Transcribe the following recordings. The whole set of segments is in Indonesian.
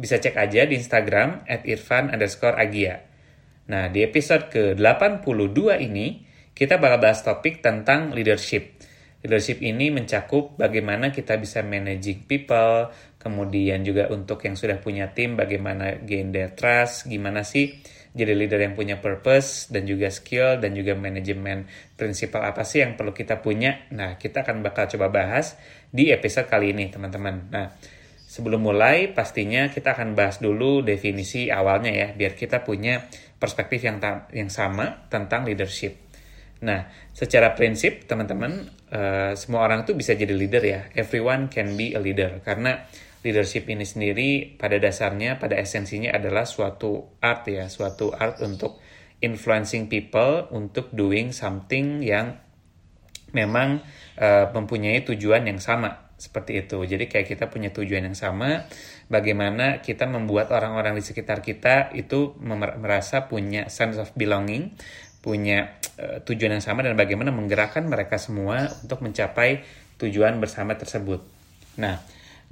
bisa cek aja di Instagram at irfan underscore agia. Nah, di episode ke-82 ini, kita bakal bahas topik tentang leadership. Leadership ini mencakup bagaimana kita bisa managing people, kemudian juga untuk yang sudah punya tim, bagaimana gain their trust, gimana sih jadi leader yang punya purpose dan juga skill dan juga manajemen prinsipal apa sih yang perlu kita punya. Nah, kita akan bakal coba bahas di episode kali ini, teman-teman. Nah, Sebelum mulai, pastinya kita akan bahas dulu definisi awalnya ya, biar kita punya perspektif yang yang sama tentang leadership. Nah, secara prinsip, teman-teman, uh, semua orang tuh bisa jadi leader ya. Everyone can be a leader, karena leadership ini sendiri pada dasarnya, pada esensinya adalah suatu art ya, suatu art untuk influencing people untuk doing something yang memang uh, mempunyai tujuan yang sama seperti itu. Jadi kayak kita punya tujuan yang sama, bagaimana kita membuat orang-orang di sekitar kita itu merasa punya sense of belonging, punya uh, tujuan yang sama dan bagaimana menggerakkan mereka semua untuk mencapai tujuan bersama tersebut. Nah,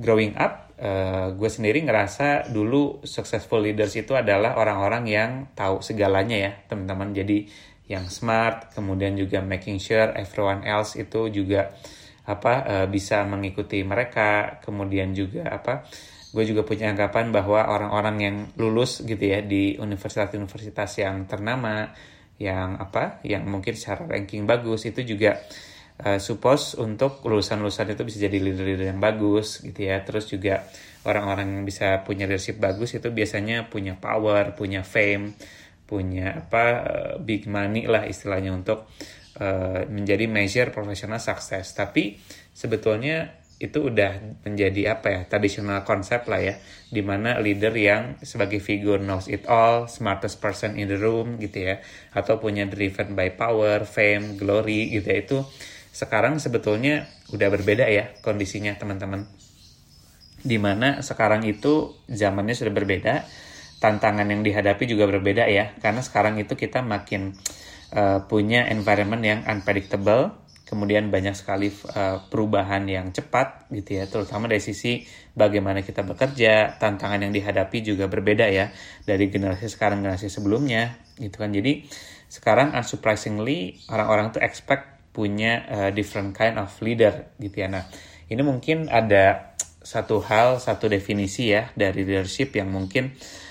growing up, uh, gue sendiri ngerasa dulu successful leaders itu adalah orang-orang yang tahu segalanya ya, teman-teman. Jadi yang smart, kemudian juga making sure everyone else itu juga apa uh, bisa mengikuti mereka. Kemudian juga apa gue juga punya anggapan bahwa orang-orang yang lulus gitu ya di universitas-universitas yang ternama yang apa yang mungkin secara ranking bagus itu juga uh, suppose untuk lulusan-lulusan itu bisa jadi leader-leader yang bagus gitu ya. Terus juga orang-orang yang bisa punya leadership bagus itu biasanya punya power punya fame punya apa uh, big money lah istilahnya untuk Eh, menjadi measure profesional sukses. Tapi sebetulnya itu udah menjadi apa ya tradisional konsep lah ya di mana leader yang sebagai figur knows it all smartest person in the room gitu ya atau punya driven by power fame glory gitu ya itu sekarang sebetulnya udah berbeda ya kondisinya teman-teman di mana sekarang itu zamannya sudah berbeda tantangan yang dihadapi juga berbeda ya karena sekarang itu kita makin uh, punya environment yang unpredictable, kemudian banyak sekali uh, perubahan yang cepat gitu ya, terutama dari sisi bagaimana kita bekerja, tantangan yang dihadapi juga berbeda ya dari generasi sekarang generasi sebelumnya gitu kan. Jadi sekarang unsurprisingly orang-orang tuh expect punya uh, different kind of leader gitu ya. Nah, ini mungkin ada satu hal, satu definisi ya dari leadership yang mungkin uh,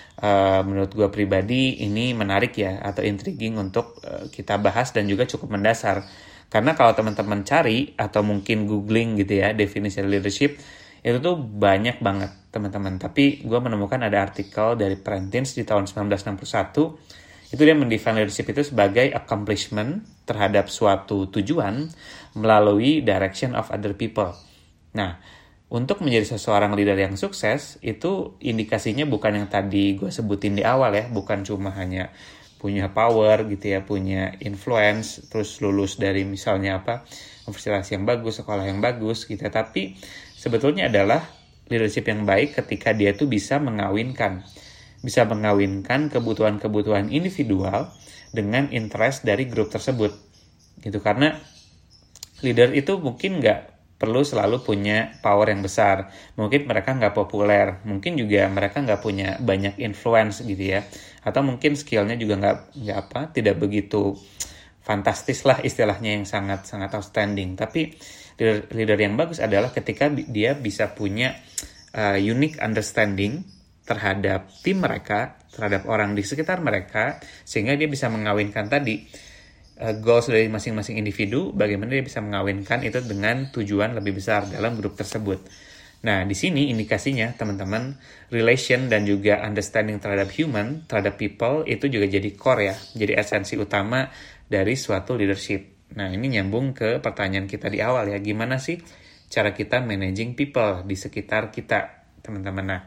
menurut gue pribadi ini menarik ya atau intriguing untuk uh, kita bahas dan juga cukup mendasar. Karena kalau teman-teman cari atau mungkin googling gitu ya definisi leadership itu tuh banyak banget teman-teman. Tapi gue menemukan ada artikel dari Prentice di tahun 1961 itu dia mendefine leadership itu sebagai accomplishment terhadap suatu tujuan melalui direction of other people. Nah untuk menjadi seseorang leader yang sukses itu indikasinya bukan yang tadi gue sebutin di awal ya. Bukan cuma hanya punya power gitu ya punya influence terus lulus dari misalnya apa universitas yang bagus sekolah yang bagus gitu ya. tapi sebetulnya adalah leadership yang baik ketika dia tuh bisa mengawinkan. Bisa mengawinkan kebutuhan-kebutuhan individual dengan interest dari grup tersebut. Gitu karena leader itu mungkin nggak perlu selalu punya power yang besar. Mungkin mereka nggak populer, mungkin juga mereka nggak punya banyak influence gitu ya, atau mungkin skillnya juga nggak nggak apa, tidak begitu fantastis lah istilahnya yang sangat sangat outstanding. Tapi leader, leader yang bagus adalah ketika dia bisa punya uh, unique understanding terhadap tim mereka, terhadap orang di sekitar mereka, sehingga dia bisa mengawinkan tadi uh, goals dari masing-masing individu, bagaimana dia bisa mengawinkan itu dengan tujuan lebih besar dalam grup tersebut. Nah, di sini indikasinya teman-teman relation dan juga understanding terhadap human, terhadap people itu juga jadi core ya, jadi esensi utama dari suatu leadership. Nah, ini nyambung ke pertanyaan kita di awal ya, gimana sih cara kita managing people di sekitar kita, teman-teman. Nah,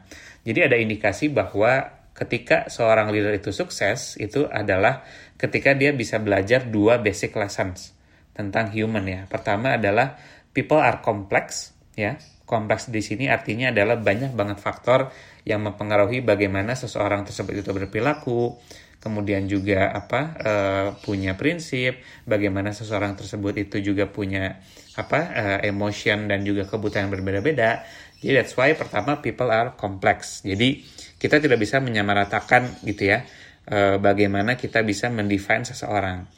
jadi ada indikasi bahwa ketika seorang leader itu sukses itu adalah ketika dia bisa belajar dua basic lessons tentang human ya. Pertama adalah people are complex ya. Kompleks di sini artinya adalah banyak banget faktor yang mempengaruhi bagaimana seseorang tersebut itu berperilaku, kemudian juga apa uh, punya prinsip, bagaimana seseorang tersebut itu juga punya apa uh, emotion dan juga kebutuhan yang berbeda-beda. Jadi that's why pertama people are complex. Jadi kita tidak bisa menyamaratakan gitu ya uh, bagaimana kita bisa mendefine seseorang.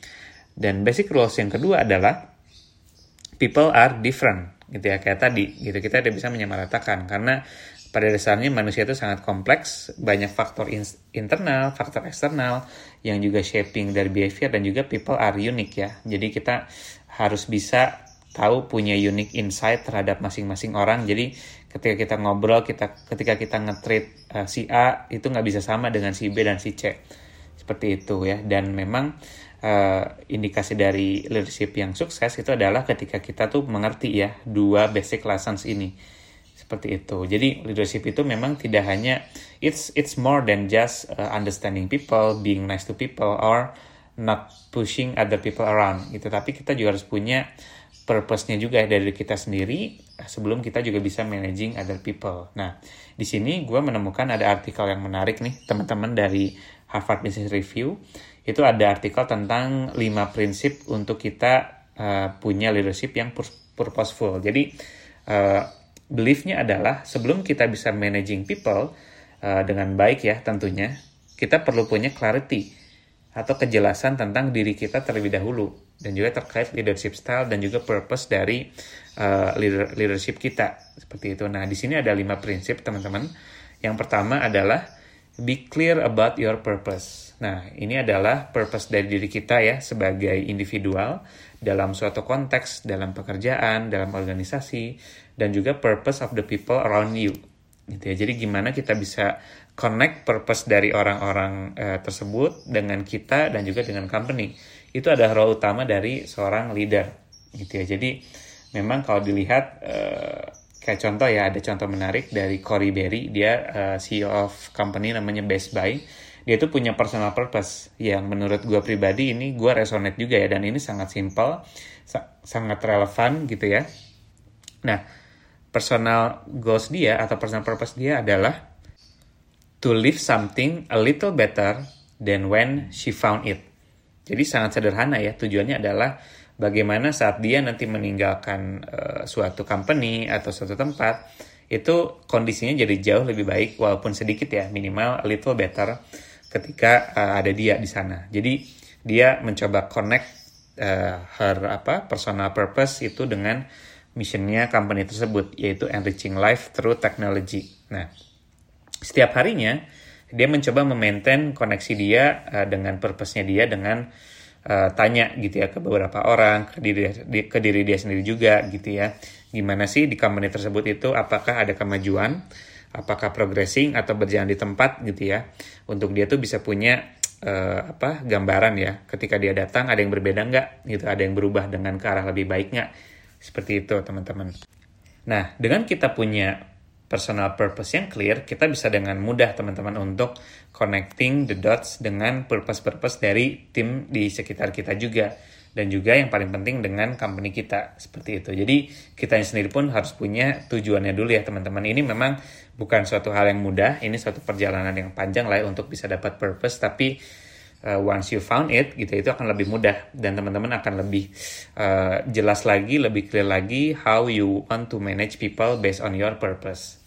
Dan basic rules yang kedua adalah people are different gitu ya kayak tadi gitu kita tidak bisa menyamaratakan karena pada dasarnya manusia itu sangat kompleks banyak faktor in internal faktor eksternal yang juga shaping dari behavior dan juga people are unique ya. Jadi kita harus bisa tahu punya unique insight terhadap masing-masing orang. Jadi ketika kita ngobrol kita ketika kita ngetreat uh, si A itu nggak bisa sama dengan si B dan si C. Seperti itu ya. Dan memang uh, indikasi dari leadership yang sukses itu adalah ketika kita tuh mengerti ya dua basic lessons ini seperti itu jadi leadership itu memang tidak hanya it's it's more than just uh, understanding people being nice to people or not pushing other people around gitu tapi kita juga harus punya purpose-nya juga ya dari kita sendiri sebelum kita juga bisa managing other people. Nah, di sini gue menemukan ada artikel yang menarik nih teman-teman dari Harvard Business Review. Itu ada artikel tentang 5 prinsip untuk kita uh, punya leadership yang purposeful. Jadi uh, beliefnya adalah sebelum kita bisa managing people uh, dengan baik ya tentunya, kita perlu punya clarity atau kejelasan tentang diri kita terlebih dahulu dan juga terkait leadership style dan juga purpose dari uh, leader, leadership kita seperti itu. Nah di sini ada lima prinsip teman-teman. Yang pertama adalah be clear about your purpose. Nah ini adalah purpose dari diri kita ya sebagai individual dalam suatu konteks, dalam pekerjaan, dalam organisasi, dan juga purpose of the people around you gitu ya. Jadi gimana kita bisa connect purpose dari orang-orang uh, tersebut dengan kita dan juga dengan company. Itu adalah role utama dari seorang leader gitu ya. Jadi memang kalau dilihat uh, kayak contoh ya ada contoh menarik dari Cory Berry. Dia uh, CEO of company namanya Best Buy. Dia itu punya personal purpose yang menurut gue pribadi ini gue resonate juga ya dan ini sangat simple sa sangat relevan gitu ya. Nah personal goals dia atau personal purpose dia adalah to live something a little better than when she found it. Jadi sangat sederhana ya, tujuannya adalah bagaimana saat dia nanti meninggalkan uh, suatu company atau suatu tempat, itu kondisinya jadi jauh lebih baik walaupun sedikit ya, minimal a little better ketika uh, ada dia di sana. Jadi dia mencoba connect uh, her apa personal purpose itu dengan missionnya company tersebut yaitu enriching life through technology. Nah, setiap harinya dia mencoba memaintain koneksi dia uh, dengan purpose-nya dia dengan uh, tanya gitu ya ke beberapa orang ke diri ke diri dia sendiri juga gitu ya. Gimana sih di company tersebut itu? Apakah ada kemajuan? Apakah progressing atau berjalan di tempat gitu ya? Untuk dia tuh bisa punya uh, apa gambaran ya. Ketika dia datang ada yang berbeda nggak? Gitu ada yang berubah dengan ke arah lebih baik nggak? Seperti itu teman-teman. Nah, dengan kita punya personal purpose yang clear, kita bisa dengan mudah teman-teman untuk connecting the dots dengan purpose-purpose dari tim di sekitar kita juga. Dan juga yang paling penting dengan company kita, seperti itu. Jadi kita sendiri pun harus punya tujuannya dulu ya teman-teman. Ini memang bukan suatu hal yang mudah, ini suatu perjalanan yang panjang lah ya untuk bisa dapat purpose, tapi uh, once you found it gitu itu akan lebih mudah dan teman-teman akan lebih uh, jelas lagi lebih clear lagi how you want to manage people based on your purpose.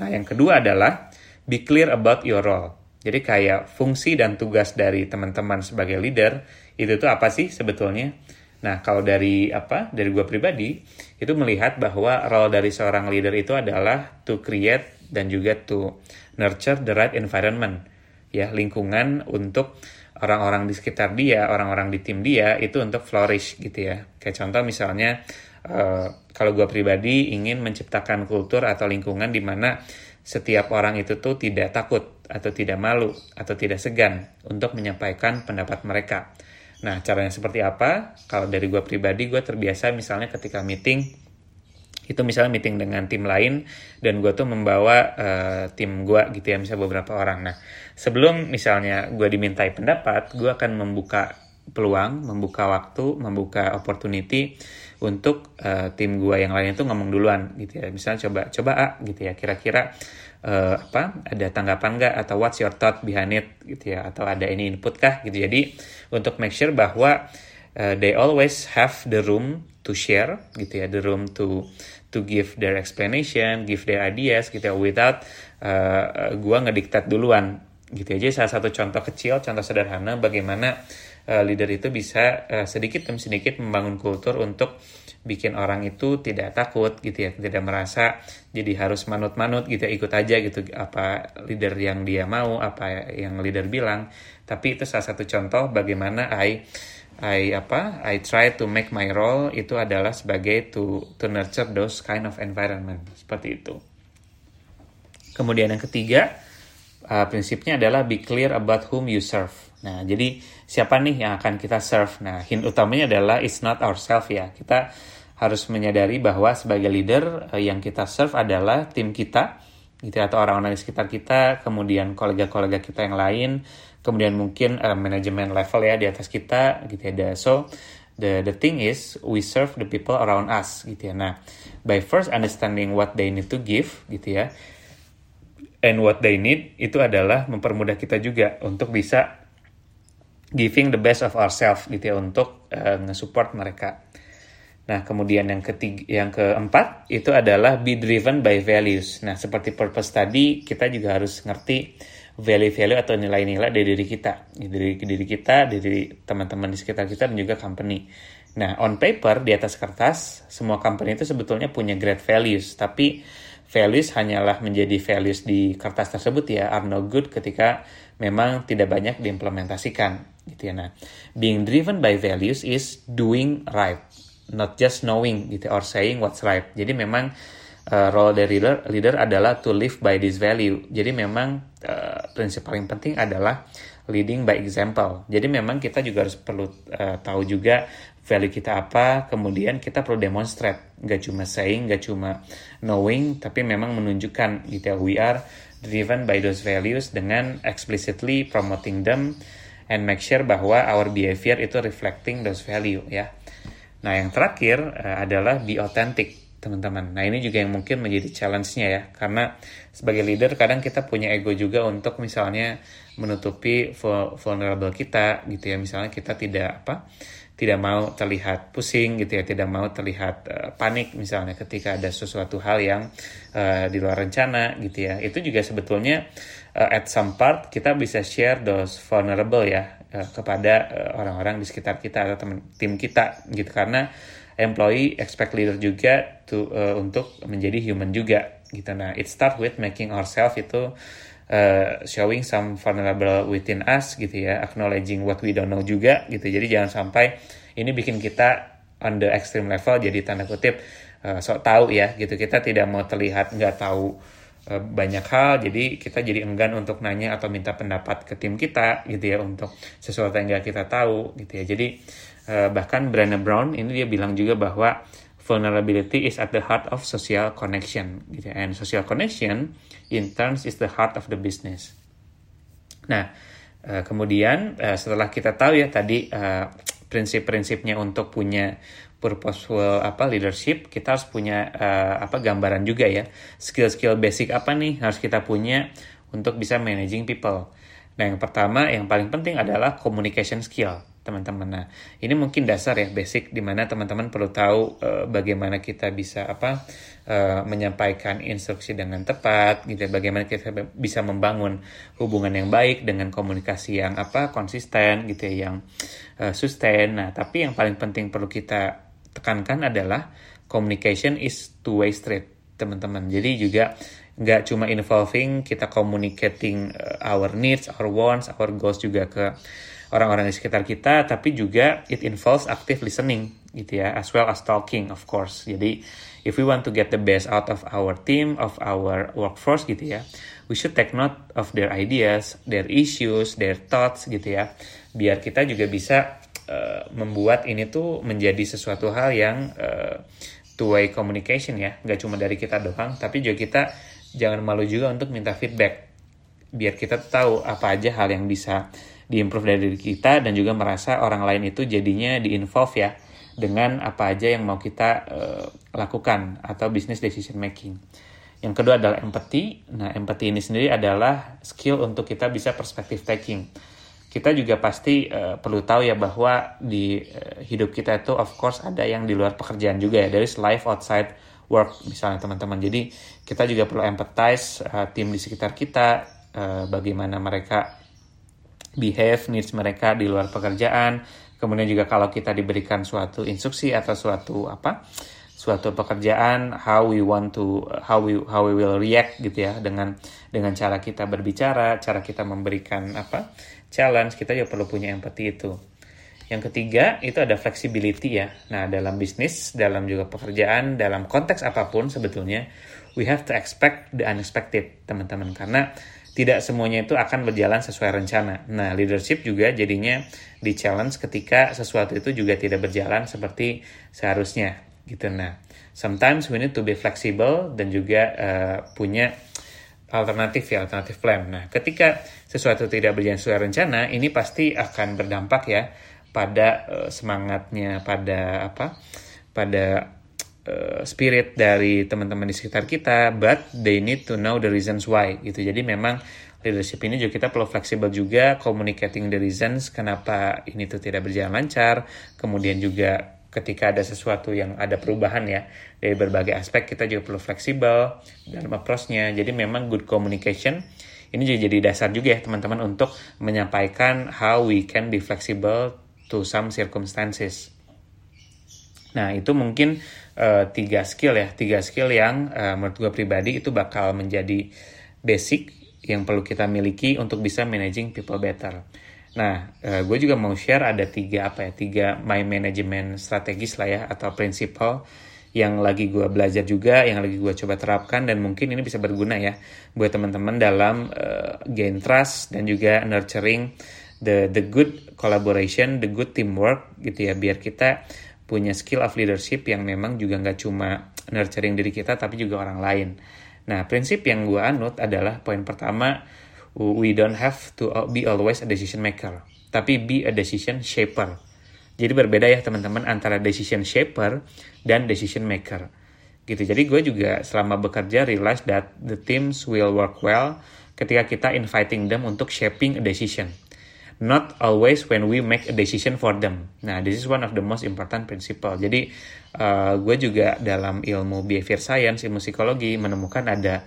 Nah yang kedua adalah be clear about your role. Jadi kayak fungsi dan tugas dari teman-teman sebagai leader itu tuh apa sih sebetulnya? Nah kalau dari apa dari gue pribadi itu melihat bahwa role dari seorang leader itu adalah to create dan juga to nurture the right environment ya lingkungan untuk orang-orang di sekitar dia, orang-orang di tim dia itu untuk flourish gitu ya. Kayak contoh misalnya uh, kalau gue pribadi ingin menciptakan kultur atau lingkungan di mana setiap orang itu tuh tidak takut atau tidak malu atau tidak segan untuk menyampaikan pendapat mereka. Nah, caranya seperti apa? Kalau dari gue pribadi, gue terbiasa misalnya ketika meeting, itu misalnya meeting dengan tim lain dan gue tuh membawa uh, tim gue gitu ya misalnya beberapa orang nah sebelum misalnya gue dimintai pendapat gue akan membuka peluang membuka waktu membuka opportunity untuk uh, tim gue yang lain itu ngomong duluan gitu ya. Misalnya coba coba A gitu ya kira-kira uh, apa ada tanggapan nggak atau what's your thought behind it gitu ya atau ada ini input kah gitu. Jadi untuk make sure bahwa uh, they always have the room to share gitu ya the room to to give their explanation, give their ideas gitu ya, without uh, gua ngediktat duluan gitu aja salah satu contoh kecil contoh sederhana bagaimana uh, leader itu bisa uh, sedikit demi sedikit membangun kultur untuk bikin orang itu tidak takut gitu ya tidak merasa jadi harus manut-manut gitu ya, ikut aja gitu apa leader yang dia mau apa yang leader bilang tapi itu salah satu contoh bagaimana I I apa I try to make my role itu adalah sebagai to to nurture those kind of environment seperti itu. Kemudian yang ketiga uh, prinsipnya adalah be clear about whom you serve. Nah jadi siapa nih yang akan kita serve? Nah hint utamanya adalah it's not ourselves ya kita harus menyadari bahwa sebagai leader uh, yang kita serve adalah tim kita gitu ya, atau orang-orang di sekitar kita, kemudian kolega-kolega kita yang lain, kemudian mungkin uh, manajemen level ya di atas kita gitu ya. So the the thing is we serve the people around us gitu ya. Nah, by first understanding what they need to give gitu ya. And what they need itu adalah mempermudah kita juga untuk bisa giving the best of ourselves gitu ya untuk uh, nge-support mereka. Nah, kemudian yang ketiga, yang keempat itu adalah be driven by values. Nah, seperti purpose tadi, kita juga harus ngerti value-value atau nilai-nilai dari diri kita, dari diri kita, dari teman-teman di sekitar kita dan juga company. Nah, on paper di atas kertas, semua company itu sebetulnya punya great values, tapi values hanyalah menjadi values di kertas tersebut ya are no good ketika memang tidak banyak diimplementasikan gitu ya. Nah, being driven by values is doing right not just knowing gitu or saying what's right. Jadi memang uh, role dari leader leader adalah to live by this value. Jadi memang uh, prinsip paling penting adalah leading by example. Jadi memang kita juga harus perlu uh, tahu juga value kita apa, kemudian kita perlu demonstrate, gak cuma saying, gak cuma knowing, tapi memang menunjukkan gitu ya, we are driven by those values dengan explicitly promoting them and make sure bahwa our behavior itu reflecting those value ya. Nah, yang terakhir uh, adalah be authentic, teman-teman. Nah, ini juga yang mungkin menjadi challenge-nya ya, karena sebagai leader kadang kita punya ego juga untuk misalnya menutupi vulnerable kita gitu ya. Misalnya kita tidak apa? tidak mau terlihat pusing gitu ya, tidak mau terlihat uh, panik misalnya ketika ada sesuatu hal yang uh, di luar rencana gitu ya. Itu juga sebetulnya uh, at some part kita bisa share those vulnerable ya uh, kepada uh, orang-orang di sekitar kita atau teman tim kita gitu. Karena employee expect leader juga to uh, untuk menjadi human juga gitu. Nah it start with making ourselves itu uh, showing some vulnerable within us gitu ya acknowledging what we don't know juga gitu. Jadi jangan sampai ini bikin kita on the extreme level jadi tanda kutip uh, sok tahu ya gitu. Kita tidak mau terlihat nggak tahu banyak hal jadi kita jadi enggan untuk nanya atau minta pendapat ke tim kita gitu ya untuk sesuatu yang gak kita tahu gitu ya jadi uh, bahkan Brené Brown ini dia bilang juga bahwa vulnerability is at the heart of social connection gitu ya. and social connection in turns is the heart of the business nah uh, kemudian setelah kita tahu ya tadi prinsip-prinsipnya untuk punya purposeful apa leadership kita harus punya uh, apa gambaran juga ya skill-skill basic apa nih harus kita punya untuk bisa managing people. Nah yang pertama yang paling penting adalah communication skill teman-teman. Nah ini mungkin dasar ya basic di mana teman-teman perlu tahu uh, bagaimana kita bisa apa uh, menyampaikan instruksi dengan tepat gitu. Ya. Bagaimana kita bisa membangun hubungan yang baik dengan komunikasi yang apa konsisten gitu ya yang uh, sustain. Nah tapi yang paling penting perlu kita tekankan adalah communication is two way street teman-teman jadi juga nggak cuma involving kita communicating uh, our needs, our wants, our goals juga ke orang-orang di sekitar kita, tapi juga it involves active listening gitu ya, as well as talking of course. Jadi if we want to get the best out of our team, of our workforce gitu ya, we should take note of their ideas, their issues, their thoughts gitu ya, biar kita juga bisa uh, membuat ini tuh menjadi sesuatu hal yang uh, two way communication ya nggak cuma dari kita doang tapi juga kita jangan malu juga untuk minta feedback biar kita tahu apa aja hal yang bisa diimprove dari diri kita dan juga merasa orang lain itu jadinya di-involve ya dengan apa aja yang mau kita uh, lakukan atau business decision making. Yang kedua adalah empathy. Nah, empathy ini sendiri adalah skill untuk kita bisa perspective taking. Kita juga pasti uh, perlu tahu ya bahwa di uh, hidup kita itu of course ada yang di luar pekerjaan juga ya. Is life outside work misalnya teman-teman. Jadi kita juga perlu empathize uh, tim di sekitar kita, uh, bagaimana mereka behave needs mereka di luar pekerjaan, Kemudian juga kalau kita diberikan suatu instruksi atau suatu apa suatu pekerjaan how we want to how we how we will react gitu ya dengan dengan cara kita berbicara, cara kita memberikan apa challenge, kita juga perlu punya empati itu. Yang ketiga itu ada flexibility ya. Nah, dalam bisnis, dalam juga pekerjaan, dalam konteks apa pun sebetulnya we have to expect the unexpected, teman-teman. Karena tidak semuanya itu akan berjalan sesuai rencana. Nah, leadership juga jadinya di challenge ketika sesuatu itu juga tidak berjalan seperti seharusnya gitu. Nah, sometimes we need to be flexible dan juga uh, punya alternatif ya, alternatif plan. Nah, ketika sesuatu tidak berjalan sesuai rencana, ini pasti akan berdampak ya pada uh, semangatnya, pada apa? pada uh, spirit dari teman-teman di sekitar kita, but they need to know the reasons why gitu. Jadi memang leadership ini juga kita perlu fleksibel juga communicating the reasons kenapa ini tuh tidak berjalan lancar. Kemudian juga ketika ada sesuatu yang ada perubahan ya dari berbagai aspek kita juga perlu fleksibel dalam approach-nya. Jadi memang good communication ini juga jadi dasar juga ya teman-teman untuk menyampaikan how we can be flexible to some circumstances. Nah itu mungkin uh, tiga skill ya, tiga skill yang uh, menurut gue pribadi itu bakal menjadi basic yang perlu kita miliki untuk bisa managing people better. Nah, uh, gue juga mau share ada tiga apa ya, tiga my management strategis lah ya atau prinsipal yang lagi gue belajar juga, yang lagi gue coba terapkan dan mungkin ini bisa berguna ya buat teman-teman dalam uh, gain trust dan juga nurturing the the good collaboration, the good teamwork gitu ya biar kita punya skill of leadership yang memang juga nggak cuma nurturing diri kita tapi juga orang lain. Nah, prinsip yang gue anut adalah poin pertama, we don't have to be always a decision maker, tapi be a decision shaper. Jadi berbeda ya teman-teman antara decision shaper dan decision maker. Gitu. Jadi gue juga selama bekerja realize that the teams will work well ketika kita inviting them untuk shaping a decision not always when we make a decision for them. Nah, this is one of the most important principle. Jadi, uh, gue juga dalam ilmu behavior science, ilmu psikologi menemukan ada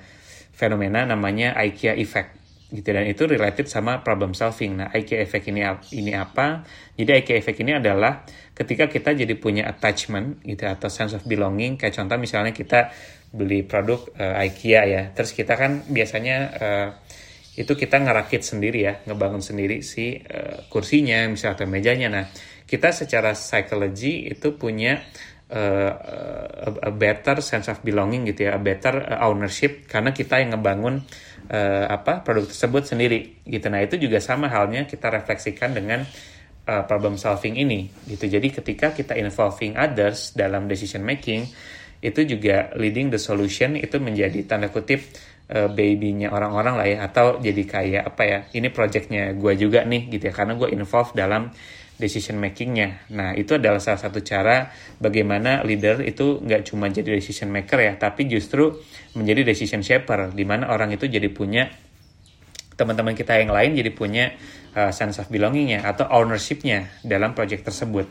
fenomena namanya IKEA effect gitu dan itu related sama problem solving. Nah, IKEA effect ini ini apa? Jadi IKEA effect ini adalah ketika kita jadi punya attachment gitu atau sense of belonging kayak contoh misalnya kita beli produk uh, IKEA ya. Terus kita kan biasanya uh, itu kita ngerakit sendiri ya, ngebangun sendiri si uh, kursinya, misalnya atau mejanya. Nah, kita secara psychology itu punya uh, a, better sense of belonging gitu ya, a better ownership karena kita yang ngebangun uh, apa produk tersebut sendiri gitu. Nah, itu juga sama halnya kita refleksikan dengan uh, problem solving ini gitu. Jadi ketika kita involving others dalam decision making itu juga leading the solution itu menjadi tanda kutip uh, babynya orang-orang lah ya atau jadi kayak apa ya ini projectnya gue juga nih gitu ya karena gue involved dalam decision makingnya nah itu adalah salah satu cara bagaimana leader itu nggak cuma jadi decision maker ya tapi justru menjadi decision shaper di mana orang itu jadi punya teman-teman kita yang lain jadi punya uh, sense of belongingnya atau ownershipnya dalam project tersebut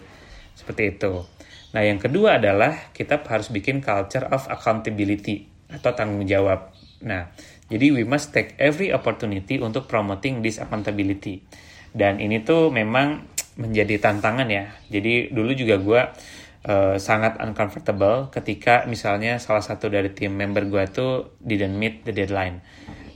seperti itu. Nah yang kedua adalah kita harus bikin culture of accountability atau tanggung jawab. Nah, jadi we must take every opportunity untuk promoting this accountability. Dan ini tuh memang menjadi tantangan ya. Jadi dulu juga gue uh, sangat uncomfortable ketika misalnya salah satu dari tim member gue tuh didn't meet the deadline.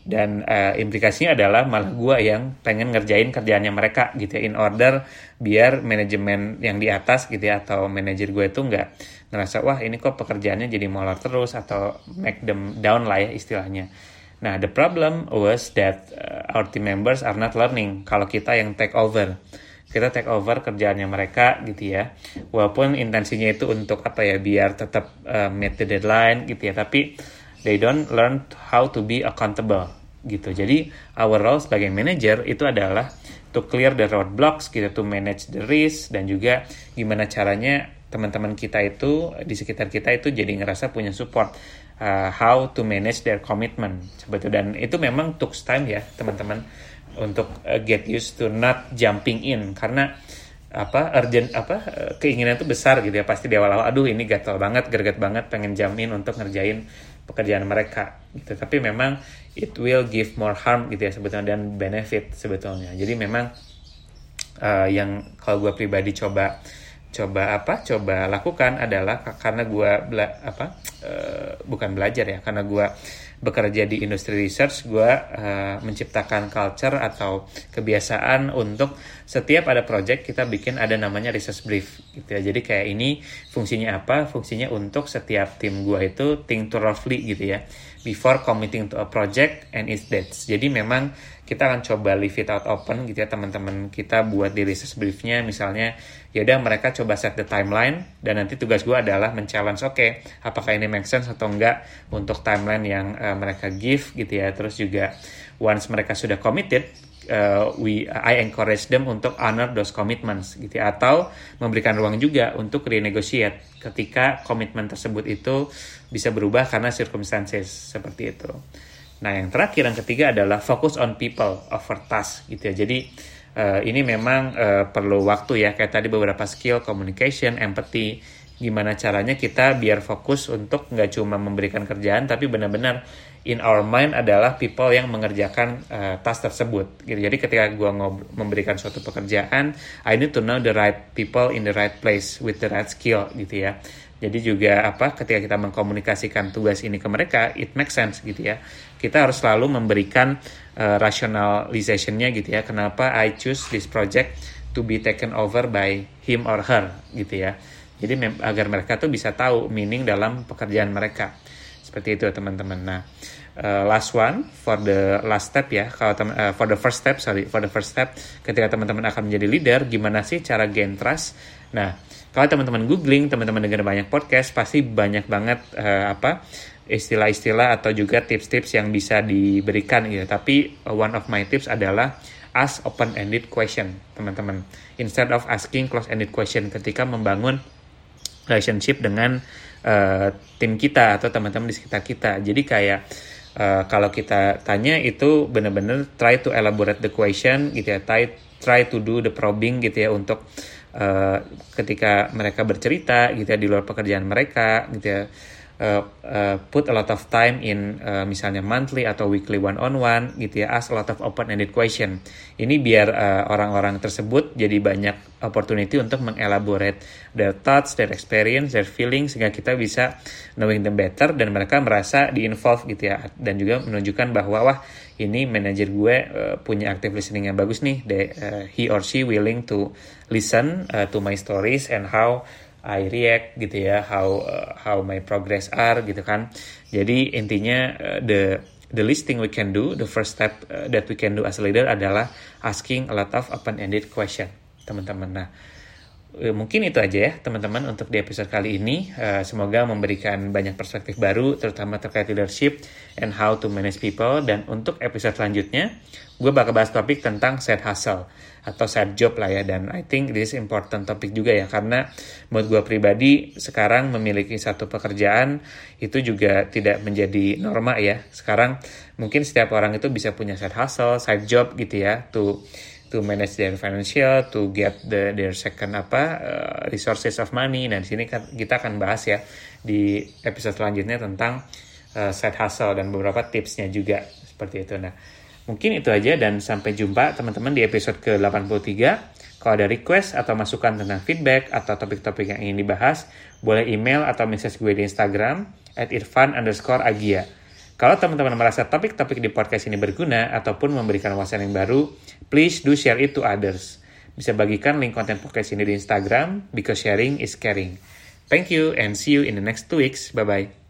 Dan uh, implikasinya adalah malah gue yang pengen ngerjain kerjaannya mereka gitu ya, in order biar manajemen yang di atas gitu ya atau manajer gue itu nggak ngerasa wah ini kok pekerjaannya jadi molor terus atau make them down lah ya istilahnya. Nah, the problem was that uh, our team members are not learning kalau kita yang take over. Kita take over kerjaannya mereka gitu ya. Walaupun intensinya itu untuk apa ya biar tetap uh, meet the deadline gitu ya tapi they don't learn how to be accountable gitu. Jadi our role sebagai manager itu adalah to clear the roadblocks gitu to manage the risk dan juga gimana caranya teman-teman kita itu di sekitar kita itu jadi ngerasa punya support uh, how to manage their commitment sebetulnya dan itu memang took time ya teman-teman untuk uh, get used to not jumping in. Karena apa urgent apa uh, keinginan itu besar gitu ya pasti di awal-awal aduh ini gatal banget gerget banget pengen jamin untuk ngerjain pekerjaan mereka gitu. Tapi memang it will give more harm gitu ya sebetulnya dan benefit sebetulnya. Jadi memang uh, yang kalau gue pribadi coba coba apa coba lakukan adalah karena gue bela, apa uh, bukan belajar ya karena gue bekerja di industri research gue uh, menciptakan culture atau kebiasaan untuk setiap ada project kita bikin ada namanya research brief gitu ya. Jadi kayak ini fungsinya apa? Fungsinya untuk setiap tim gue itu think thoroughly gitu ya before committing to a project and its dates. Jadi memang kita akan coba leave it out open gitu ya teman-teman kita buat di research briefnya. Misalnya ya udah mereka coba set the timeline dan nanti tugas gue adalah men-challenge oke okay, apakah ini make sense atau enggak untuk timeline yang uh, mereka give gitu ya. Terus juga once mereka sudah committed uh, we I encourage them untuk honor those commitments gitu ya. atau memberikan ruang juga untuk renegotiate ketika komitmen tersebut itu bisa berubah karena circumstances seperti itu. Nah, yang terakhir yang ketiga adalah fokus on people over task gitu ya. Jadi uh, ini memang uh, perlu waktu ya kayak tadi beberapa skill communication, empathy, gimana caranya kita biar fokus untuk nggak cuma memberikan kerjaan tapi benar-benar in our mind adalah people yang mengerjakan uh, task tersebut gitu. Jadi ketika gue memberikan suatu pekerjaan, I need to know the right people in the right place with the right skill gitu ya. Jadi juga apa ketika kita mengkomunikasikan tugas ini ke mereka, it makes sense gitu ya. Kita harus selalu memberikan uh, rationalizationnya gitu ya. Kenapa I choose this project to be taken over by him or her gitu ya. Jadi agar mereka tuh bisa tahu meaning dalam pekerjaan mereka. Seperti itu teman-teman. Nah, uh, last one for the last step ya. Kalau uh, for the first step, sorry, for the first step ketika teman-teman akan menjadi leader, gimana sih cara gain trust? Nah, kalau teman-teman googling, teman-teman dengar banyak podcast, pasti banyak banget uh, apa istilah-istilah atau juga tips-tips yang bisa diberikan gitu. Tapi one of my tips adalah ask open-ended question, teman-teman. Instead of asking close-ended question ketika membangun relationship dengan uh, tim kita atau teman-teman di sekitar kita. Jadi kayak uh, kalau kita tanya itu benar-benar try to elaborate the question gitu ya, try try to do the probing gitu ya untuk uh, ketika mereka bercerita gitu ya di luar pekerjaan mereka gitu ya uh, uh, put a lot of time in uh, misalnya monthly atau weekly one on one gitu ya ask a lot of open ended question. Ini biar orang-orang uh, tersebut jadi banyak opportunity untuk mengelaborate their thoughts their experience their feelings sehingga kita bisa knowing them better dan mereka merasa di involve gitu ya. Dan juga menunjukkan bahwa wah ini manajer gue uh, punya active listening yang bagus nih. They, uh, he or she willing to listen uh, to my stories and how I react gitu ya how uh, how my progress are gitu kan. Jadi intinya uh, the the least thing we can do the first step uh, that we can do as a leader adalah asking a lot of open ended question teman-teman. Nah uh, mungkin itu aja ya teman-teman untuk di episode kali ini. Uh, semoga memberikan banyak perspektif baru terutama terkait leadership and how to manage people. Dan untuk episode selanjutnya gue bakal bahas topik tentang side hustle atau side job lah ya. Dan I think this is important topik juga ya karena menurut gue pribadi sekarang memiliki satu pekerjaan itu juga tidak menjadi norma ya. Sekarang mungkin setiap orang itu bisa punya side hustle side job gitu ya to to manage their financial to get the their second apa uh, resources of money. Nah di sini kan kita akan bahas ya di episode selanjutnya tentang uh, side hustle dan beberapa tipsnya juga seperti itu. Nah Mungkin itu aja dan sampai jumpa teman-teman di episode ke-83. Kalau ada request atau masukan tentang feedback atau topik-topik yang ingin dibahas, boleh email atau message gue di Instagram at irfan underscore agia. Kalau teman-teman merasa topik-topik di podcast ini berguna ataupun memberikan wawasan yang baru, please do share it to others. Bisa bagikan link konten podcast ini di Instagram because sharing is caring. Thank you and see you in the next two weeks. Bye-bye.